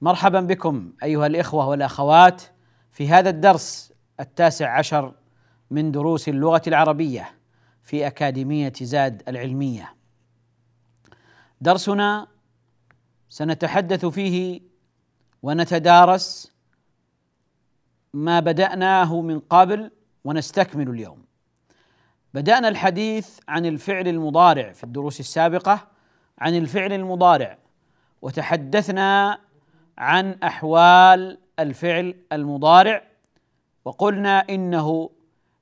مرحبا بكم أيها الإخوة والأخوات في هذا الدرس التاسع عشر من دروس اللغة العربية في أكاديمية زاد العلمية. درسنا سنتحدث فيه ونتدارس ما بدأناه من قبل ونستكمل اليوم. بدأنا الحديث عن الفعل المضارع في الدروس السابقة عن الفعل المضارع وتحدثنا عن أحوال الفعل المضارع وقلنا إنه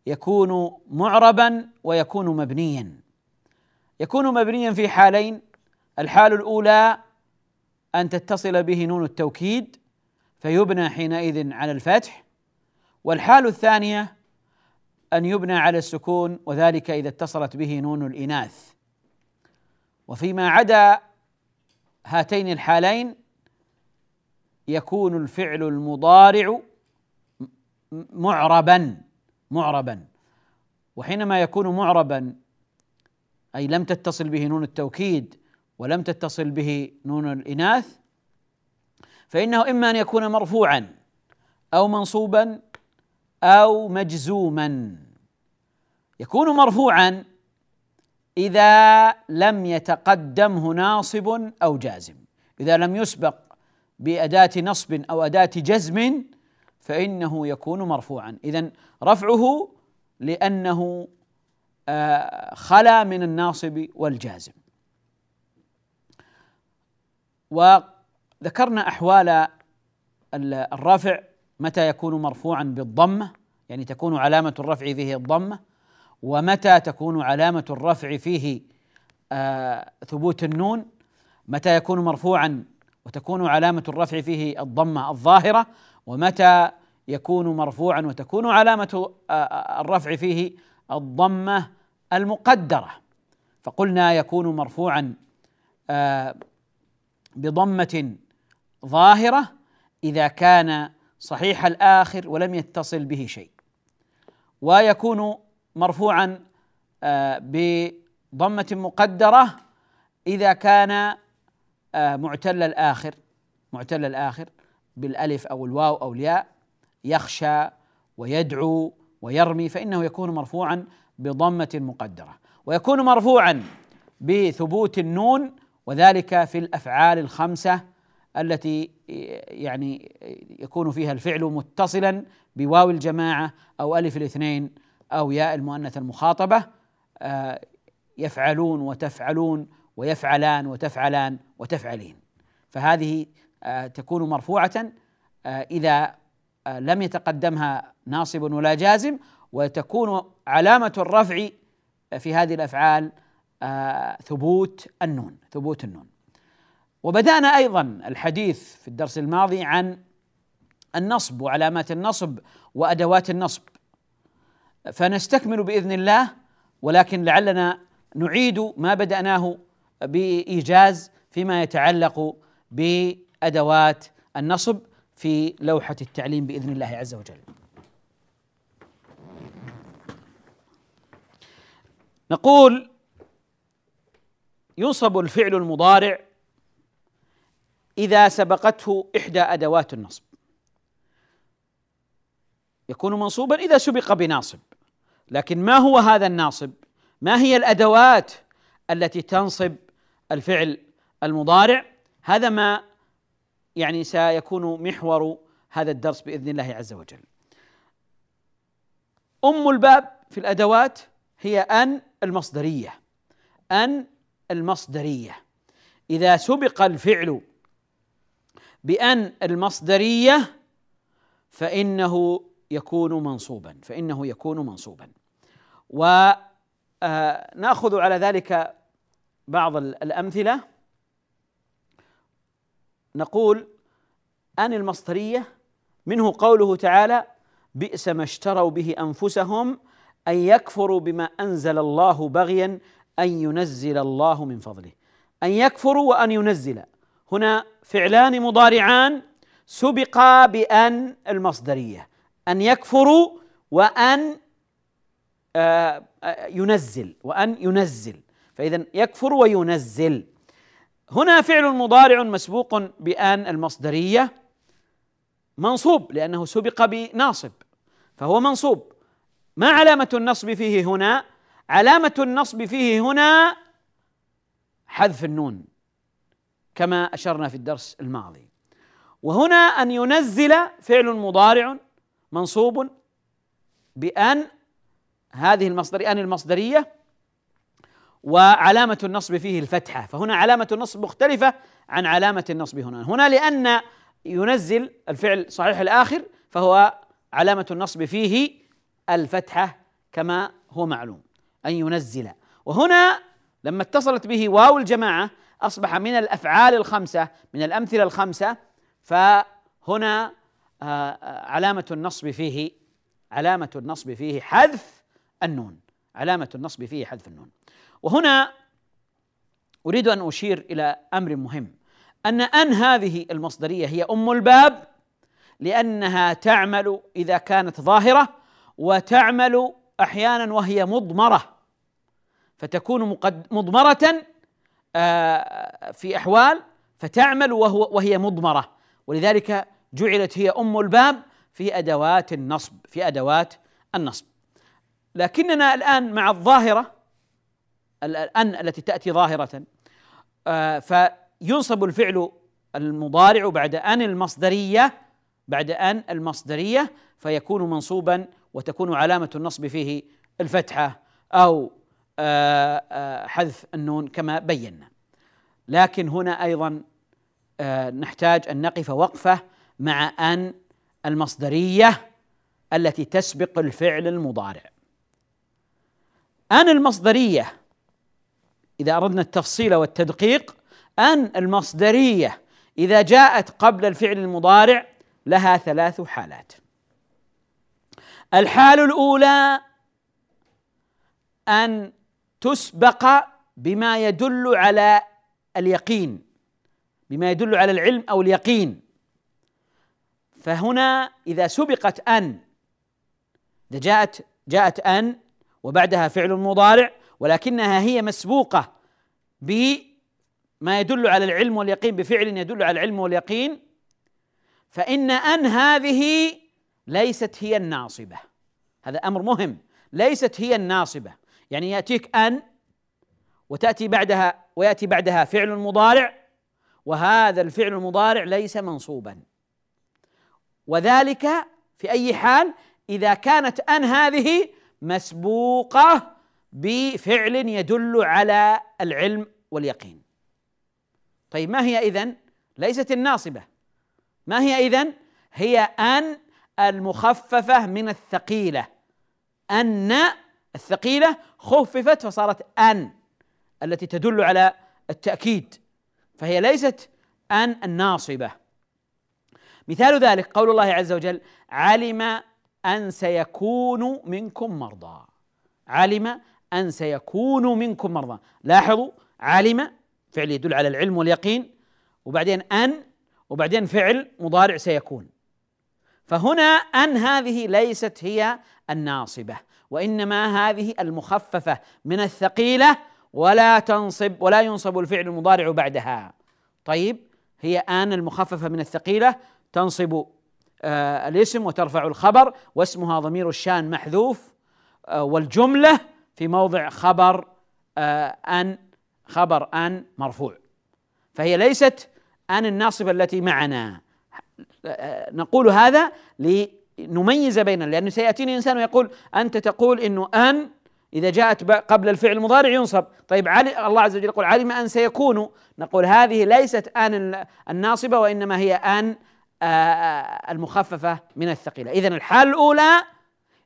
يكون معربا ويكون مبنيا. يكون مبنيا في حالين الحال الأولى أن تتصل به نون التوكيد فيبنى حينئذ على الفتح والحال الثانية أن يبنى على السكون وذلك إذا اتصلت به نون الإناث. وفيما عدا هاتين الحالين يكون الفعل المضارع معربا معربا. وحينما يكون معربا أي لم تتصل به نون التوكيد ولم تتصل به نون الإناث فإنه إما أن يكون مرفوعا أو منصوبا أو مجزوما. يكون مرفوعا إذا لم يتقدمه ناصب أو جازم. إذا لم يسبق بأداة نصب أو أداة جزم فإنه يكون مرفوعا. اذا رفعه لأنه آه، خلا من الناصب والجازم. وذكرنا أحوال الرفع متى يكون مرفوعا بالضمه يعني تكون علامة الرفع فيه الضمه ومتى تكون علامة الرفع فيه آه ثبوت النون متى يكون مرفوعا وتكون علامة الرفع فيه الضمة الظاهرة ومتى يكون مرفوعا وتكون علامة آه، آه، الرفع فيه الضمة المقدرة. فقلنا يكون مرفوعا آه، بضمة ظاهرة إذا كان صحيح الآخر ولم يتصل به شيء. ويكون مرفوعا بضمة مقدرة إذا كان معتل الآخر معتل الآخر بالألف أو الواو أو الياء يخشى ويدعو ويرمي فإنه يكون مرفوعا بضمة مقدرة ويكون مرفوعا بثبوت النون وذلك في الأفعال الخمسة التي يعني يكون فيها الفعل متصلا بواو الجماعة أو ألف الاثنين أو ياء المؤنث المخاطبة آه، يفعلون وتفعلون ويفعلان وتفعلان وتفعلين. فهذه آه، تكون مرفوعة آه، إذا لم يتقدمها ناصب ولا جازم وتكون علامة الرفع في هذه الأفعال آه، ثبوت النون ثبوت النون. وبدأنا أيضا الحديث في الدرس الماضي عن النصب وعلامات النصب وأدوات النصب. فنستكمل بإذن الله ولكن لعلنا نعيد ما بدأناه بإيجاز فيما يتعلق بأدوات النصب في لوحة التعليم بإذن الله عز وجل. نقول ينصب الفعل المضارع إذا سبقته إحدى أدوات النصب. يكون منصوبا إذا سبق بناصب. لكن ما هو هذا الناصب؟ ما هي الأدوات التي تنصب الفعل المضارع؟ هذا ما يعني سيكون محور هذا الدرس بإذن الله عز وجل. أم الباب في الأدوات هي أن المصدرية أن المصدرية إذا سبق الفعل بأن المصدرية فإنه يكون منصوبا فإنه يكون منصوبا وناخذ على ذلك بعض الأمثلة. نقول أن المصدرية منه قوله تعالى بئس ما اشتروا به أنفسهم أن يكفروا بما أنزل الله بغيا أن ينزل الله من فضله. أن يكفروا وأن ينزل. هنا فعلان مضارعان. سبقا بأن المصدرية. أن يكفروا وأن آه، ينزل. وأن ينزل. فاذا يكفر وينزل. هنا فعل مضارع مسبوق بآن المصدرية منصوب لأنه سبق بناصب فهو منصوب. ما علامة النصب فيه هنا؟ علامة النصب فيه هنا حذف النون كما أشرنا في الدرس الماضي. وهنا أن ينزل فعل مضارع منصوب بأن هذه المصدر أن المصدرية وعلامة النصب فيه الفتحة. فهنا علامة النصب مختلفة عن علامة النصب هنا. هنا لأن ينزل الفعل صحيح الآخر فهو علامة النصب فيه الفتحة كما هو معلوم أن ينزل. وهنا لما اتصلت به واو الجماعة أصبح من الأفعال الخمسة من الأمثلة الخمسة فهنا آه، آه، علامة النصب فيه علامة النصب فيه حذف النون. علامة النصب فيه حذف النون. وهنا أريد أن أشير إلى أمر مهم. أن أن هذه المصدرية هي أم الباب لأنها تعمل إذا كانت ظاهرة وتعمل أحيانا وهي مضمرة. فتكون مضمرة آه، في أحوال فتعمل وهو وهي مضمرة. ولذلك جعلت هي أم الباب في أدوات النصب في أدوات النصب. لكننا الآن مع الظاهرة الآن التي تأتي ظاهرة آه، فينصب الفعل المضارع بعد أن المصدرية بعد أن المصدرية فيكون منصوبا وتكون علامة النصب فيه الفتحة أو آه، آه، حذف النون كما بينا. لكن هنا أيضا آه، نحتاج أن نقف وقفة مع أن المصدرية التي تسبق الفعل المضارع. أن المصدرية إذا أردنا التفصيل والتدقيق أن المصدرية إذا جاءت قبل الفعل المضارع لها ثلاث حالات. الحال الأولى أن تسبق بما يدل على اليقين بما يدل على العلم أو اليقين. فهنا إذا سبقت أن إذا جاءت جاءت أن وبعدها فعل مضارع ولكنها هي مسبوقة بما يدل على العلم واليقين بفعل يدل على العلم واليقين. فإن أن هذه ليست هي الناصبة. هذا أمر مهم. ليست هي الناصبة. يعني يأتيك أن وتأتي بعدها ويأتي بعدها فعل مضارع وهذا الفعل المضارع ليس منصوبا. وذلك في أي حال إذا كانت أن هذه مسبوقة بفعل يدل على العلم واليقين. طيب ما هي إذن؟ ليست الناصبة. ما هي إذن؟ هي أن المخففة من الثقيلة. أن الثقيلة خففت فصارت أن التي تدل على التأكيد. فهي ليست أن الناصبة. مثال ذلك قول الله عز وجل علم أن سيكون منكم مرضى. علم أن سيكون منكم مرضى. لاحظوا علم فعل يدل على العلم واليقين وبعدين أن وبعدين فعل مضارع سيكون. فهنا أن هذه ليست هي الناصبة وإنما هذه المخففة من الثقيلة ولا تنصب ولا ينصب الفعل المضارع بعدها. طيب هي أن المخففة من الثقيلة تنصب الاسم وترفع الخبر واسمها ضمير الشان محذوف آه والجملة في موضع خبر آه أن خبر أن مرفوع. فهي ليست أن الناصبة التي معنا. نقول هذا لنميز بين لأنه سيأتيني إنسان ويقول أنت تقول إنه أن إذا جاءت قبل الفعل المضارع ينصب. طيب علي الله عز وجل يقول علم أن سيكون. نقول هذه ليست أن الناصبة وإنما هي أن المخففة من الثقيلة. إذا الحال الأولى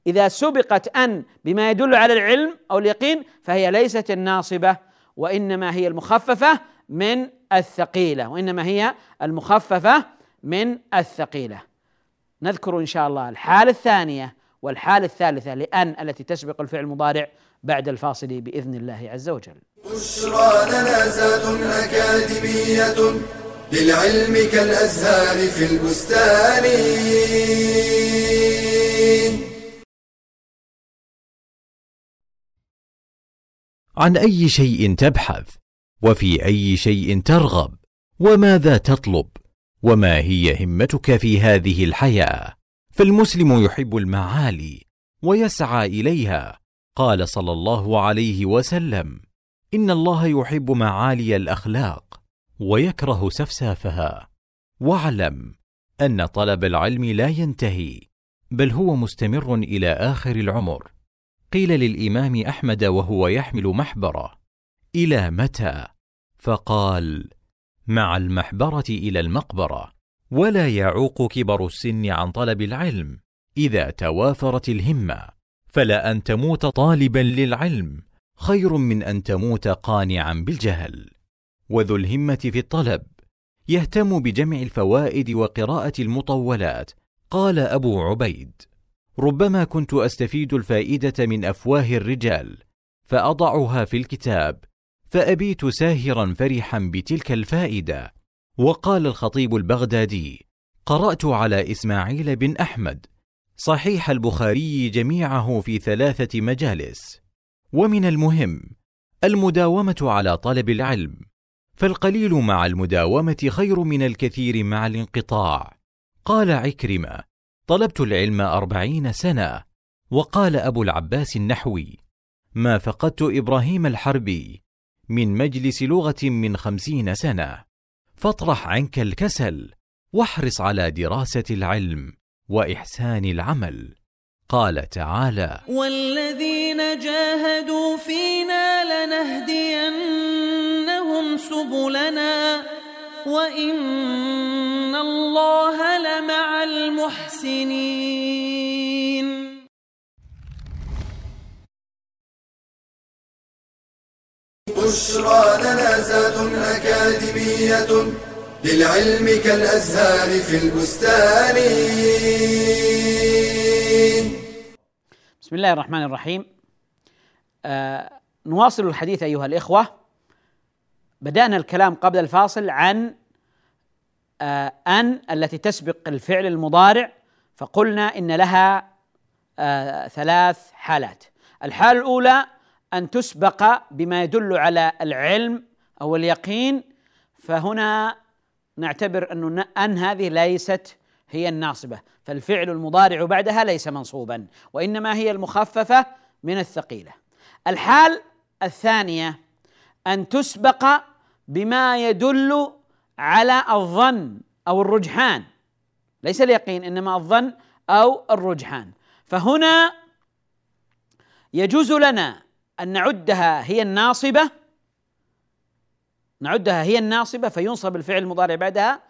إذا سبقت أن بما يدل على العلم أو اليقين فهي ليست الناصبة وإنما هي المخففة من الثقيلة وإنما هي المخففة من الثقيلة. نذكر إن شاء الله الحالة الثانية والحالة الثالثة لأن التي تسبق الفعل المضارع بعد الفاصل بإذن الله عز وجل. بشرى أكاديمية للعلم كالأزهار في البستان. عن أي شيء تبحث؟ وفي أي شيء ترغب؟ وماذا تطلب؟ وما هي همتك في هذه الحياة؟ فالمسلم يحب المعالي ويسعى إليها. قال صلى الله عليه وسلم إن الله يحب معالي الأخلاق ويكره سفسافها. واعلم أن طلب العلم لا ينتهي بل هو مستمر إلى آخر العمر. قيل للإمام أحمد وهو يحمل محبرة إلى متى؟ فقال مع المحبرة إلى المقبرة ولا يعوق كبر السن عن طلب العلم إذا توافرت الهمة. فلا أن تموت طالبا للعلم خير من أن تموت قانعا بالجهل. وذو الهمة في الطلب يهتم بجمع الفوائد وقراءة المطولات قال أبو عبيد. ربما كنت أستفيد الفائدة من أفواه الرجال فأضعها في الكتاب فأبيت ساهرا فرحا بتلك الفائدة. وقال الخطيب البغدادي قرأت على إسماعيل بن أحمد صحيح البخاري جميعه في ثلاثة مجالس. ومن المهم المداومة على طلب العلم. فالقليل مع المداومة خير من الكثير مع الانقطاع. قال عكرمة طلبت العلم أربعين سنة وقال أبو العباس النحوي ما فقدت إبراهيم الحربي من مجلس لغة من خمسين سنة. فاطرح عنك الكسل واحرص على دراسة العلم وإحسان العمل قال تعالى والذين جاهدوا فينا لنهدينهم سبلنا وإن الله لمع المحسنين. بشرى لنا زاد أكاديمية للعلم كالأزهار في البستان. بسم الله الرحمن الرحيم. آه نواصل الحديث أيها الإخوة. بدأنا الكلام قبل الفاصل عن آه أن التي تسبق الفعل المضارع فقلنا إن لها آه ثلاث حالات. الحالة الأولى أن تسبق بما يدل على العلم أو اليقين فهنا نعتبر أن أن هذه ليست هي الناصبة. فالفعل المضارع بعدها ليس منصوبا وإنما هي المخففة من الثقيلة. الحال الثانية أن تسبق بما يدل على الظن أو الرجحان. ليس اليقين إنما الظن أو الرجحان. فهنا يجوز لنا أن نعدها هي الناصبة. نعدها هي الناصبة فينصب الفعل المضارع بعدها.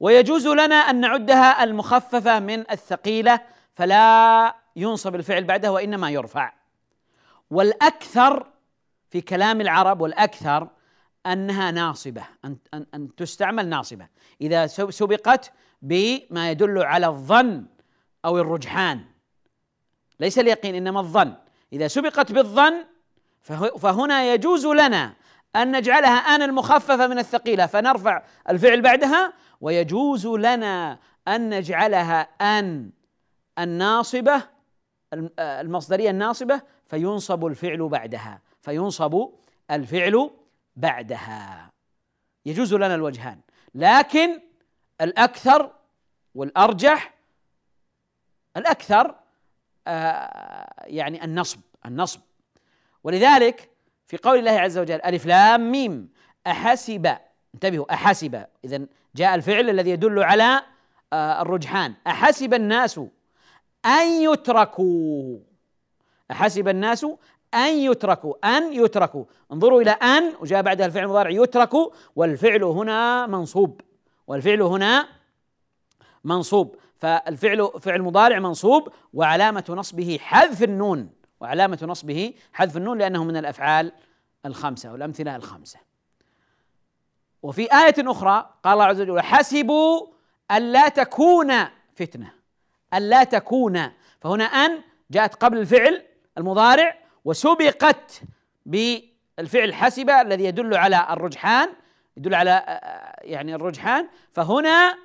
ويجوز لنا أن نعدها المخففة من الثقيلة فلا ينصب الفعل بعدها وإنما يرفع. والأكثر في كلام العرب والأكثر أنها ناصبة أن, أن, أن تستعمل ناصبة. إذا سبقت بما يدل على الظن أو الرجحان. ليس اليقين إنما الظن. إذا سبقت بالظن فهنا يجوز لنا أن نجعلها ان المخففه من الثقيلة. فنرفع الفعل بعدها ويجوز لنا أن نجعلها آن الناصبة المصدرية الناصبة فينصب الفعل بعدها. فينصب الفعل بعدها. يجوز لنا الوجهان لكن الأكثر والأرجح الأكثر آه، يعني النصب النصب. ولذلك في قول الله عز وجل ألف لام ميم أحسب انتبهوا أحسب. إذا جاء الفعل الذي يدل على آه، الرجحان. أحسب الناس أن يتركوا أحسب الناس أن يتركوا أن يتركوا. انظروا إلى أن وجاء بعدها الفعل المضارع يتركوا. والفعل هنا منصوب. والفعل هنا منصوب. فالفعل فعل مضارع منصوب. وعلامة نصبه حذف النون. وعلامة نصبه حذف النون لأنه من الأفعال الخمسة والأمثلة الخمسة. وفي آية أخرى قال الله عز وجل حسبوا ألا تكون فتنة. ألا تكون. فهنا أن جاءت قبل الفعل المضارع وسبقت بالفعل حسب الذي يدل على الرجحان يدل على يعني الرجحان. فهنا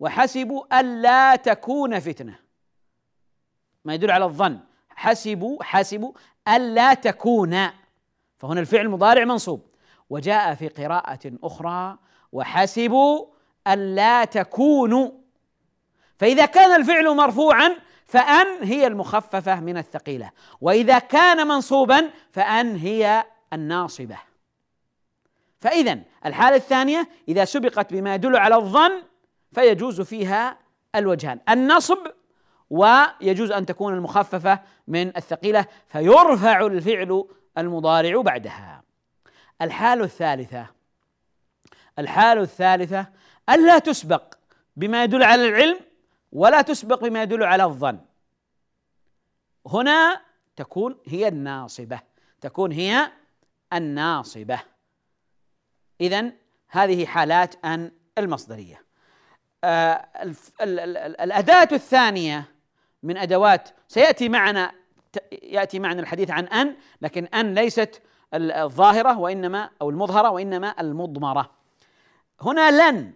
وحسبوا ألا تكون فتنة. ما يدل على الظن. حسبوا حسبوا ألا تكون. فهنا الفعل المضارع منصوب. وجاء في قراءة أخرى وحسبوا ألا تكونوا. فإذا كان الفعل مرفوعا فأن هي المخففة من الثقيلة. وإذا كان منصوبا فأن هي الناصبة. فإذا الحالة الثانية إذا سبقت بما يدل على الظن فيجوز فيها الوجهان. النصب ويجوز أن تكون المخففة من الثقيلة فيرفع الفعل المضارع بعدها. الحالة الثالثة الحالة الثالثة ألا تسبق بما يدل على العلم ولا تسبق بما يدل على الظن. هنا تكون هي الناصبة تكون هي الناصبة. إذا هذه حالات أن المصدرية. آه الأداة الثانية من أدوات سيأتي معنا يأتي معنا الحديث عن أن لكن أن ليست الظاهرة وإنما أو المظهرة وإنما المضمرة. هنا لن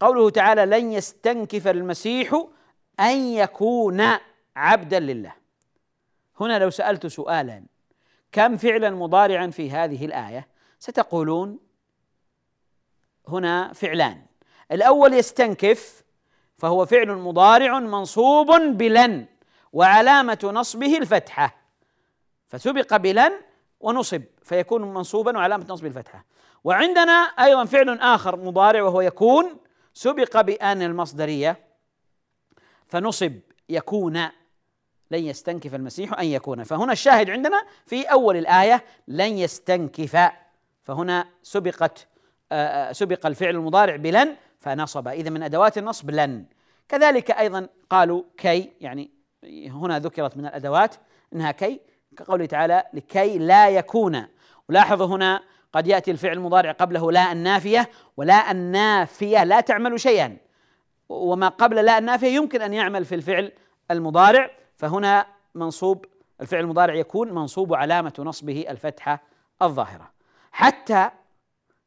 قوله تعالى لن يستنكف المسيح أن يكون عبدا لله. هنا لو سألت سؤالا كم فعلا مضارعا في هذه الآية؟ ستقولون هنا فعلان. الأول يستنكف فهو فعل مضارع منصوب بلن وعلامة نصبه الفتحة. فسبق بلن ونصب فيكون منصوبا وعلامة نصب الفتحة. وعندنا أيضا فعل آخر مضارع وهو يكون سبق بأن المصدرية فنصب يكون لن يستنكف المسيح أن يكون. فهنا الشاهد عندنا في أول الآية لن يستنكف. فهنا سبقت آه، آه، سبق الفعل المضارع بلن فنصب. إذا من أدوات النصب لن. كذلك أيضا قالوا كي يعني هنا ذكرت من الأدوات إنها كي كقوله تعالى لكي لا يكون. ولاحظوا هنا قد يأتي الفعل المضارع قبله لا النافية ولا النافية لا تعمل شيئا. وما قبل لا النافية يمكن أن يعمل في الفعل المضارع. فهنا منصوب الفعل المضارع يكون منصوب علامة نصبه الفتحة الظاهرة. حتى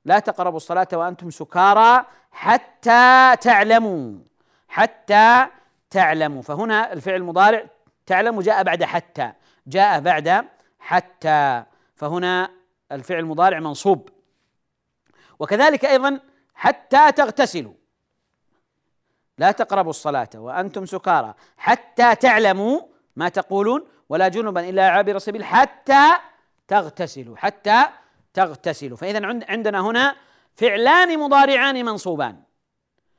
لا تقربوا الصلاة وأنتم سكارى حتى تعلموا حتى تعلموا. فهنا الفعل المضارع تعلم جاء بعد حتى جاء بعد حتى. فهنا الفعل المضارع منصوب. وكذلك أيضا حتى تغتسلوا. لا تقربوا الصلاة وأنتم سكارى. حتى تعلموا ما تقولون ولا جنبا إلا عابر سبيل حتى تغتسلوا. حتى تغتسلوا. فإذا عندنا هنا فعلان مضارعان منصوبان.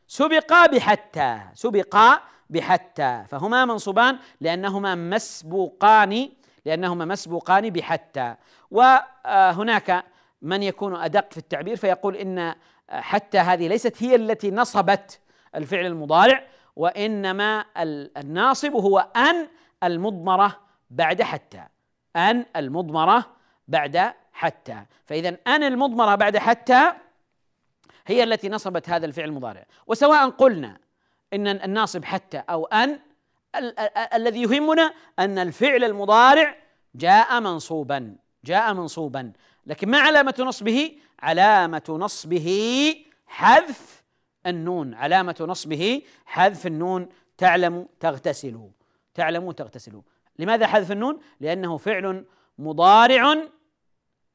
سبقا بحتى. سبقا بحتى. فهما منصوبان لأنهما مسبوقان لأنهما مسبوقان بحتى. وهناك من يكون أدق في التعبير فيقول إن حتى هذه ليست هي التي نصبت الفعل المضارع وإنما الناصب هو أن المضمرة بعد حتى. أن المضمرة بعد حتى. فإذا أن المضمرة بعد حتى هي التي نصبت هذا الفعل المضارع. وسواء قلنا إن الناصب حتى أو أن الذي يهمنا أن الفعل المضارع جاء منصوبا. جاء منصوبا. لكن ما علامة نصبه؟ علامة نصبه حذف النون. علامة نصبه حذف النون. تعلم تغتسل. تعلم تغتسل. لماذا حذف النون؟ لأنه فعل مضارع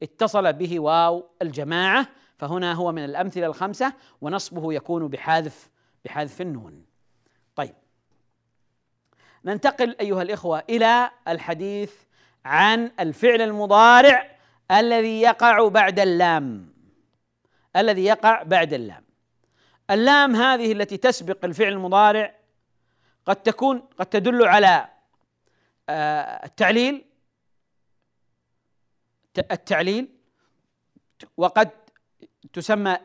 اتصل به واو الجماعة. فهنا هو من الأمثلة الخمسة ونصبه يكون بحذف بحذف النون. طيب. ننتقل أيها الإخوة إلى الحديث عن الفعل المضارع الذي يقع بعد اللام. الذي يقع بعد اللام. اللام هذه التي تسبق الفعل المضارع قد تكون قد تدل على آه، التعليل. التعليل وقد تسمى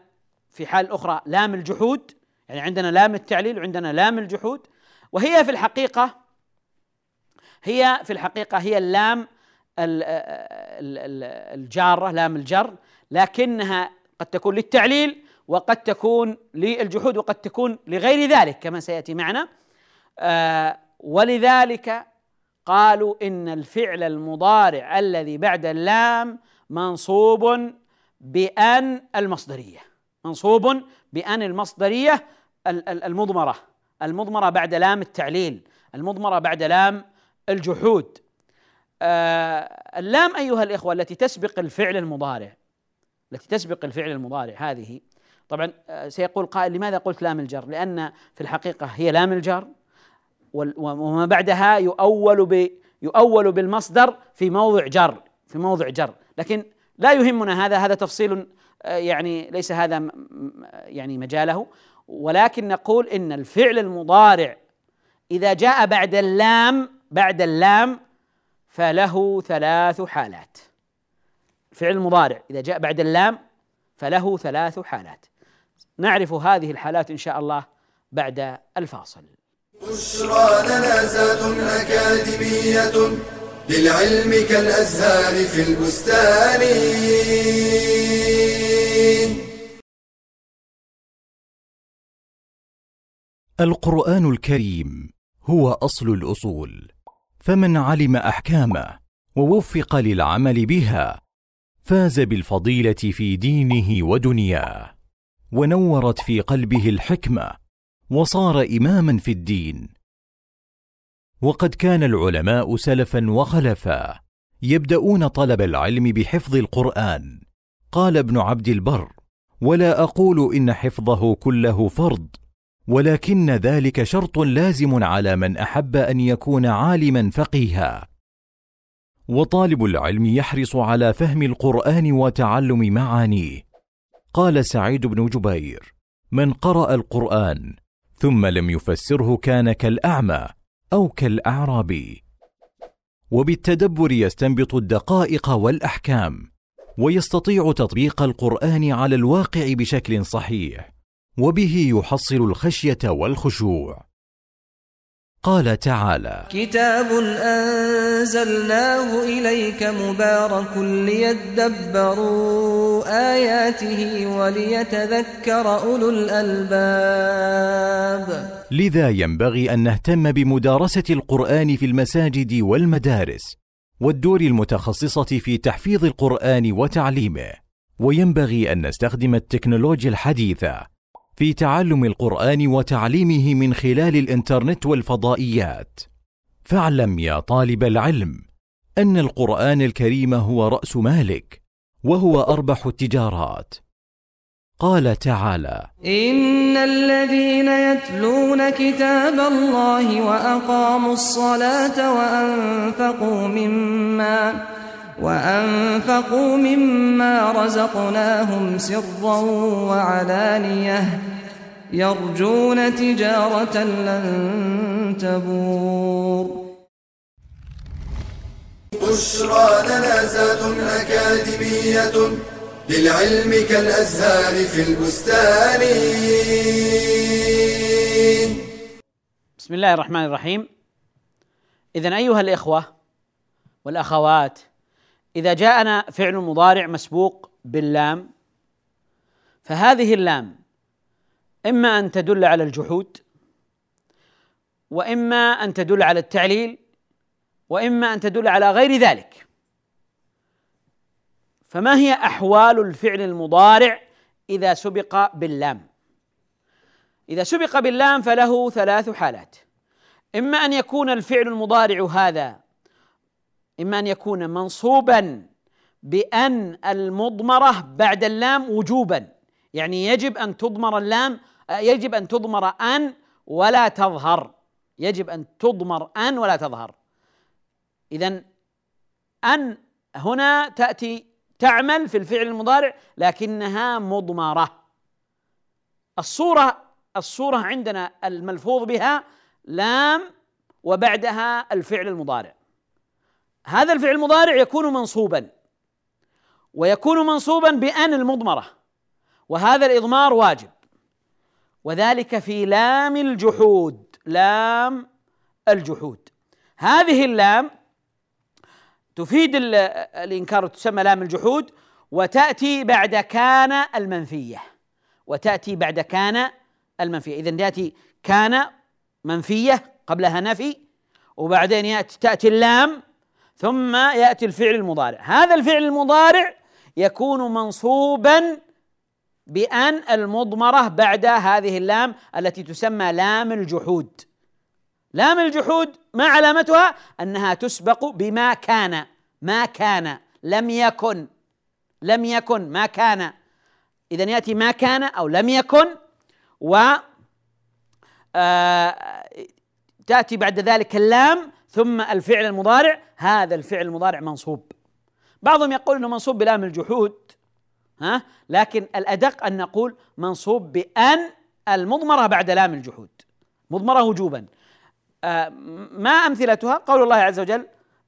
في حال أخرى لام الجحود. يعني عندنا لام التعليل وعندنا لام الجحود. وهي في الحقيقة هي في الحقيقة هي اللام الجارة لام الجر لكنها قد تكون للتعليل وقد تكون للجحود وقد تكون لغير ذلك كما سيأتي معنا. آه، ولذلك قالوا إن الفعل المضارع الذي بعد اللام منصوب بأن المصدرية منصوب بأن المصدرية المضمرة المضمرة بعد لام التعليل المضمرة بعد لام الجحود. اللام أيها الإخوة التي تسبق الفعل المضارع التي تسبق الفعل المضارع هذه طبعا آه سيقول قائل لماذا قلت لام الجر؟ لأن في الحقيقة هي لام الجر وما بعدها يؤول ب يؤول بالمصدر في موضع جر في موضع جر. لكن لا يهمنا هذا هذا تفصيل آه، يعني ليس هذا يعني مجاله. ولكن نقول إن الفعل المضارع إذا جاء بعد اللام بعد اللام فله ثلاث حالات. فعل المضارع إذا جاء بعد اللام فله ثلاث حالات. نعرف هذه الحالات إن شاء الله بعد الفاصل. بشرى لنا زاد أكاديمية للعلم كالأزهار في البستان. القرآن الكريم هو أصل الأصول. فمن علم أحكامه ووفق للعمل بها فاز بالفضيلة في دينه ودنياه ونورت في قلبه الحكمة وصار إماما في الدين. وقد كان العلماء سلفا وخلفا يبدأون طلب العلم بحفظ القرآن. قال ابن عبد البر ولا أقول إن حفظه كله فرض ولكن ذلك شرط لازم على من أحب أن يكون عالما فقيها. وطالب العلم يحرص على فهم القرآن وتعلم معانيه. قال سعيد بن جبير من قرأ القرآن ثم لم يفسره كان كالأعمى أو كالاعرابي وبالتدبر يستنبط الدقائق والأحكام ويستطيع تطبيق القرآن على الواقع بشكل صحيح. وبه يحصل الخشية والخشوع. قال تعالى كتاب أنزلناه إليك مبارك ليدبروا آياته وليتذكر أولو الألباب. لذا ينبغي أن نهتم بمدارسة القرآن في المساجد والمدارس والدور المتخصصة في تحفيظ القرآن وتعليمه. وينبغي أن نستخدم التكنولوجيا الحديثة في تعلم القرآن وتعليمه من خلال الإنترنت والفضائيات. فاعلم يا طالب العلم أن القرآن الكريم هو رأس مالك وهو أربح التجارات. قال تعالى إن الذين يتلون كتاب الله وأقاموا الصلاة وأنفقوا مما وأنفقوا مما رزقناهم سرا وعلانية يرجون تجارة لن تبور. بشرى لنا زاد أكاديمية للعلم كالأزهار في البستان. بسم الله الرحمن الرحيم. إذا أيها الإخوة والأخوات إذا جاءنا فعل مضارع مسبوق باللام فهذه اللام إما أن تدل على الجحود وإما أن تدل على التعليل وإما أن تدل على غير ذلك. فما هي أحوال الفعل المضارع إذا سبق باللام؟ إذا سبق باللام فله ثلاث حالات. إما أن يكون الفعل المضارع هذا إما أن يكون منصوبا بأن المضمرة بعد اللام وجوبا. يعني يجب أن تضمر اللام يجب أن تضمر أن ولا تظهر. يجب أن تضمر أن ولا تظهر. إذا أن هنا تأتي تعمل في الفعل المضارع لكنها مضمرة. الصورة الصورة عندنا الملفوظ بها لام وبعدها الفعل المضارع. هذا الفعل المضارع يكون منصوبا ويكون منصوبا بأن المضمرة وهذا الإضمار واجب. وذلك في لام الجحود لام الجحود. هذه اللام تفيد الإنكار تسمى لام الجحود وتأتي بعد كان المنفية. وتأتي بعد كان المنفية. إذا تأتي كان منفية قبلها نفي وبعدين يأتي تأتي اللام ثم يأتي الفعل المضارع. هذا الفعل المضارع يكون منصوبا بأن المضمرة بعد هذه اللام التي تسمى لام الجحود. لام الجحود ما علامتها؟ أنها تسبق بما كان. ما كان. لم يكن. لم يكن. ما كان. إذا يأتي ما كان أو لم يكن و آه تأتي بعد ذلك اللام ثم الفعل المضارع هذا الفعل المضارع منصوب. بعضهم يقول إنه منصوب بلام الجحود ها؟ لكن الأدق أن نقول منصوب بأن المضمرة بعد لام الجحود. مضمرة وجوبا. آه ما أمثلتها؟ قول الله عز وجل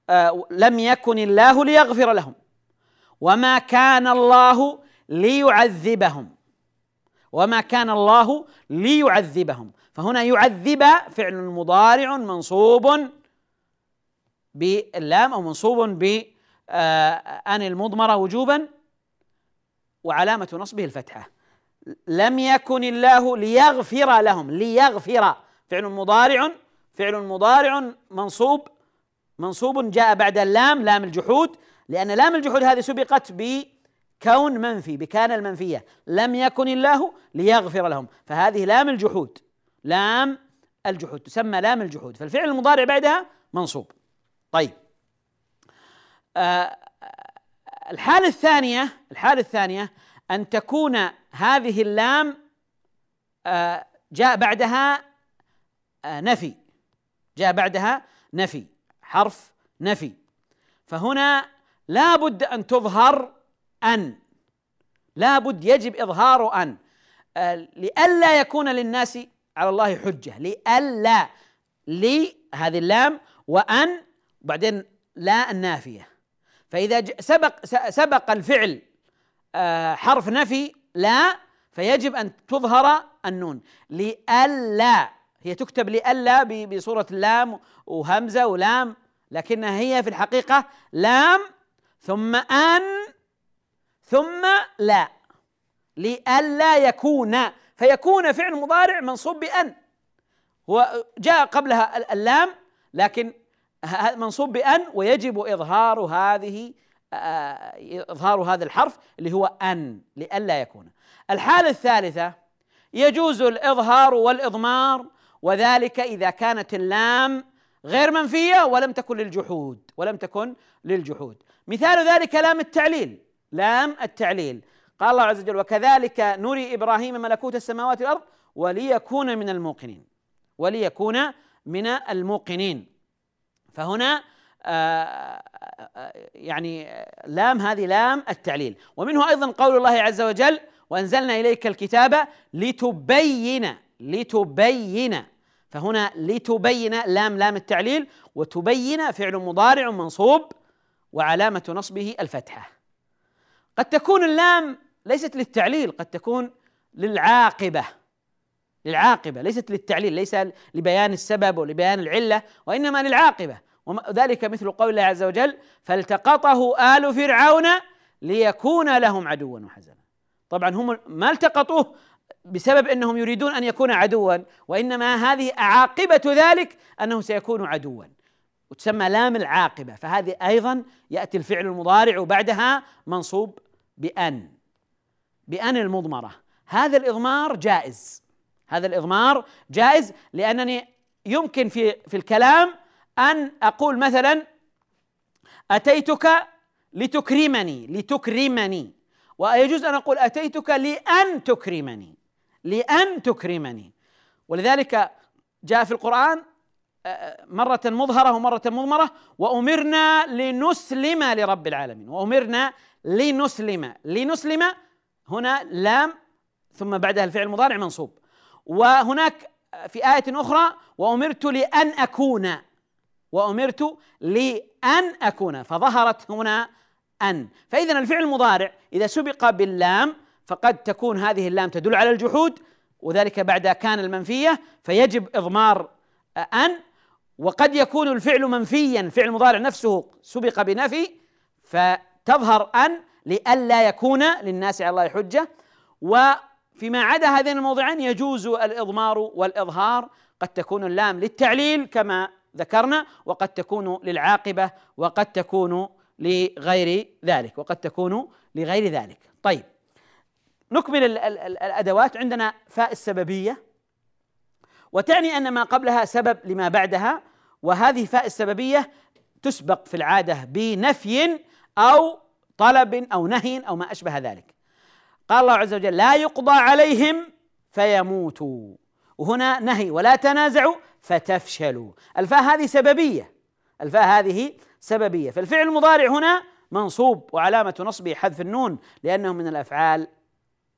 آه لم يكن الله ليغفر لهم وما كان الله ليعذبهم. وما كان الله ليعذبهم. فهنا يعذب فعل مضارع منصوب باللام أو منصوب ب آه، آن المضمرة وجوبا وعلامة نصبه الفتحة. لم يكن الله ليغفر لهم. ليغفر. فعل مضارع فعل مضارع منصوب منصوب جاء بعد اللام لام الجحود. لأن لام الجحود هذه سبقت بكون منفي بكان المنفية. لم يكن الله ليغفر لهم. فهذه لام الجحود. لام الجحود. تسمى لام الجحود. فالفعل المضارع بعدها منصوب. طيب. آه الحالة الثانية الحالة الثانية أن تكون هذه اللام آه جاء بعدها آه نفي. جاء بعدها نفي حرف نفي. فهنا لا بد أن تظهر أن. لا بد يجب إظهار أن. آه لئلا يكون للناس على الله حجة. لئلا لي هذه اللام وأن وبعدين لا النافية. فإذا سبق سبق الفعل آه، حرف نفي لا فيجب أن تظهر النون. لئلا هي تكتب لئلا بصورة اللام وهمزة ولام لكنها هي في الحقيقة لام ثم أن ثم لا. لئلا يكون فيكون فعل مضارع منصوب بأن. هو جاء قبلها اللام لكن منصوب بأن ويجب إظهار هذه إظهار هذا الحرف اللي هو أن لئلا يكون. الحالة الثالثة يجوز الإظهار والإضمار وذلك إذا كانت اللام غير منفية ولم تكن للجحود ولم تكن للجحود. مثال ذلك لام التعليل. لام التعليل. قال الله عز وجل وكذلك نري إبراهيم ملكوت السماوات والأرض وليكون من الموقنين. وليكون من الموقنين. فهنا آه، آه، يعني لام هذه لام التعليل. ومنه أيضا قول الله عز وجل وأنزلنا إليك الكتاب لتبين لتبين. فهنا لتبين لام لام التعليل وتبين فعل مضارع منصوب وعلامة نصبه الفتحة. قد تكون اللام ليست للتعليل قد تكون للعاقبة. للعاقبة ليست للتعليل ليس لبيان السبب ولبيان العلة وإنما للعاقبة. وذلك مثل قول الله عز وجل فالتقطه آل فرعون ليكون لهم عدوا وحزنا. طبعا هم ما التقطوه بسبب إنهم يريدون أن يكون عدوا وإنما هذه عاقبة ذلك انه سيكون عدوا. وتسمى لام العاقبة. فهذه أيضا يأتي الفعل المضارع بعدها منصوب بأن. بأن المضمرة. هذا الإضمار جائز. هذا الإضمار جائز لأنني يمكن في في الكلام أن أقول مثلا أتيتك لتكرمني لتكرمني. ويجوز أن أقول أتيتك لأن تكرمني لأن تكرمني. ولذلك جاء في القرآن آه، مرة مظهرة ومرة مضمرة وأمرنا لنسلم لرب العالمين. وأمرنا لنسلم. لنسلم هنا لام ثم بعدها الفعل المضارع منصوب. وهناك في آية أخرى وأمرت لأن أكون. وأمرت لأن أكون فظهرت هنا أن. فإذا الفعل المضارع إذا سبق باللام فقد تكون هذه اللام تدل على الجحود وذلك بعد كان المنفية فيجب إضمار أن. وقد يكون الفعل منفيا الفعل المضارع نفسه سبق بنفي فتظهر أن لئلا يكون للناس على الله حجة. وفيما عدا هذين الموضعين يجوز الإضمار والإظهار قد تكون اللام للتعليل كما ذكرنا وقد تكون للعاقبة وقد تكون لغير ذلك وقد تكون لغير ذلك. طيب نكمل الأدوات عندنا فاء السببية وتعني أن ما قبلها سبب لما بعدها وهذه فاء السببية تسبق في العادة بنفي أو طلب أو نهي أو ما أشبه ذلك. قال الله عز وجل لا يقضى عليهم فيموتوا. وهنا نهي ولا تنازعوا فتفشلوا. الفاء هذه سببية. الفاء هذه سببية. فالفعل المضارع هنا منصوب وعلامة نصبه حذف النون لأنه من الأفعال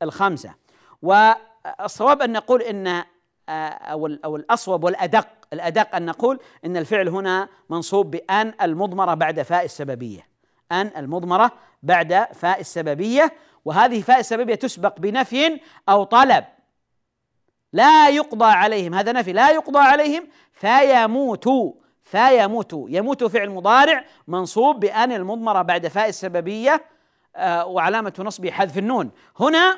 الخمسة. والصواب أن نقول إن آه، أو أو الأصوب والأدق. الأدق أن نقول إن الفعل هنا منصوب بأن المضمرة بعد فاء السببية. أن المضمرة بعد فاء السببية. وهذه فاء السببية تسبق بنفي أو طلب. لا يقضى عليهم هذا نفي لا يقضى عليهم فيموتوا فيموت يموت فعل مضارع منصوب بأن المضمرة بعد فاء السببية آه، وعلامة نصبه حذف النون. هنا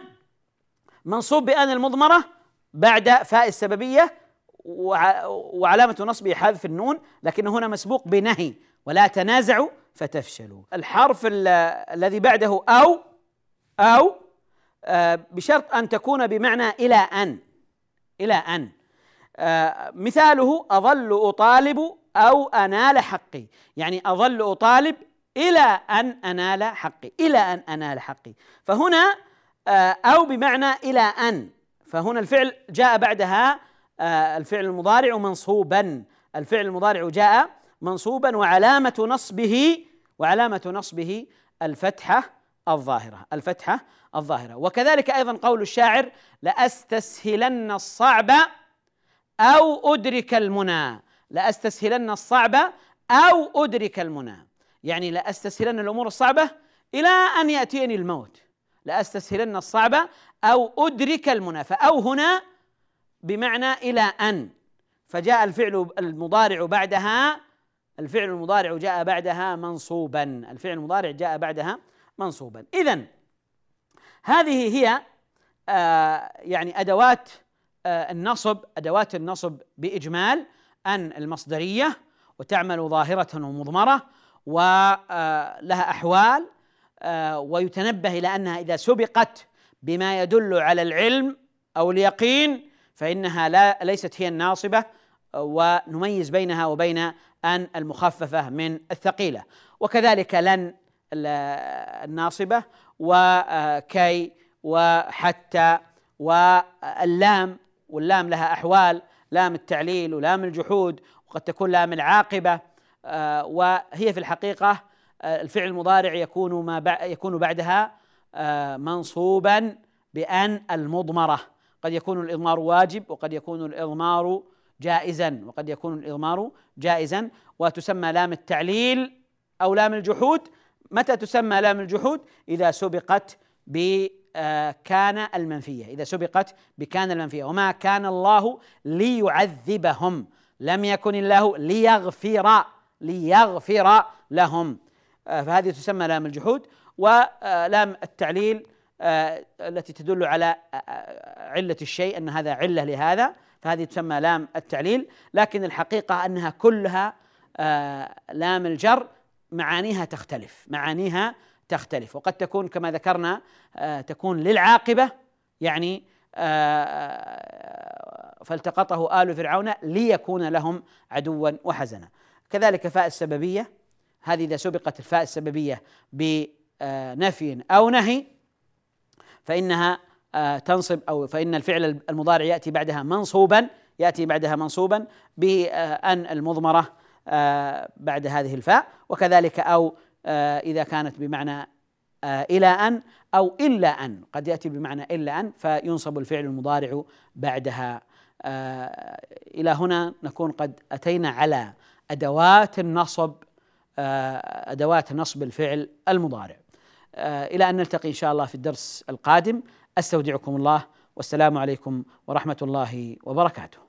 منصوب بأن المضمرة بعد فاء السببية وعلامة نصبه حذف النون لكن هنا مسبوق بنهي ولا تنازعوا فتفشلوا. الحرف الذي بعده أو أو آه، بشرط أن تكون بمعنى إلى أن. إلى أن. آه، مثاله أظل أطالب أو أنال حقي. يعني أظل أطالب إلى أن أنال حقي. إلى أن أنال حقي. فهنا آه، أو بمعنى إلى أن. فهنا الفعل جاء بعدها آه، الفعل المضارع منصوبا. الفعل المضارع جاء منصوبا وعلامة نصبه وعلامة نصبه الفتحة الظاهرة. الفتحة الظاهرة. وكذلك أيضا قول الشاعر لأستسهلن الصعب أو أدرك المنى. لأستسهلن الصعب أو أدرك المنى. يعني لأستسهلن الأمور الصعبة إلى أن يأتيني الموت. لأستسهلن الصعب أو أدرك المنى. فأو هنا بمعنى إلى أن. فجاء الفعل المضارع بعدها الفعل المضارع جاء بعدها منصوبا. الفعل المضارع جاء بعدها منصوبا. إذا هذه هي آه يعني أدوات آه النصب أدوات النصب بإجمال أن المصدرية وتعمل ظاهرة ومضمرة ولها آه، ويتنبه إلى أنها إذا سبقت بما يدل على العلم أو اليقين فإنها لا ليست هي الناصبة ونميز بينها وبين أن المخففة من الثقيلة. وكذلك لن الناصبة وكي وحتى واللام واللام لها أحوال لام التعليل ولام الجحود وقد تكون لام العاقبة آه، وهي في الحقيقة آه، الفعل المضارع يكون ما يكون بعدها آه، منصوبا بأن المضمرة. قد يكون الإضمار واجب وقد يكون الإضمار جائزا وقد يكون الإضمار جائزا وتسمى لام التعليل أو لام الجحود متى تسمى لام الجحود؟ إذا سبقت ب آه، كان المنفية. إذا سبقت بكان المنفية. وما كان الله ليعذبهم. لم يكن الله ليغفر ليغفر لهم. آه، فهذه تسمى لام الجحود. ولام التعليل آه، التي تدل على علة الشيء أن هذا علة لهذا. فهذه تسمى لام التعليل. لكن الحقيقة أنها كلها لام الجر. معانيها تختلف معانيها تختلف. وقد تكون كما ذكرنا آه، تكون للعاقبة يعني آه، آه، فالتقطه آل فرعون ليكون لهم عدوا وحزنا. كذلك فاء السببية هذه إذا سبقت الفاء السببية بنفي أو نهي فإنها تنصب أو فإن الفعل المضارع يأتي بعدها منصوبا يأتي بعدها منصوبا بأن المضمرة بعد هذه الفاء وكذلك أو آه، إذا كانت بمعنى آه، إلى أن أو إلا أن قد يأتي بمعنى إلا أن فينصب الفعل المضارع بعدها. آه، إلى هنا نكون قد أتينا على أدوات النصب آه، أدوات نصب الفعل المضارع. إلى أن نلتقي إن شاء الله في الدرس القادم. أستودعكم الله والسلام عليكم ورحمة الله وبركاته.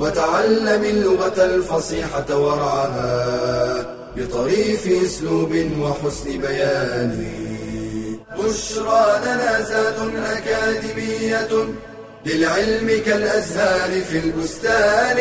وتعلم اللغة الفصيحة ورعاها بطريف أسلوب وحسن بيان. بشرى لنا زاد أكاديمية للعلم كالأزهار في البستان.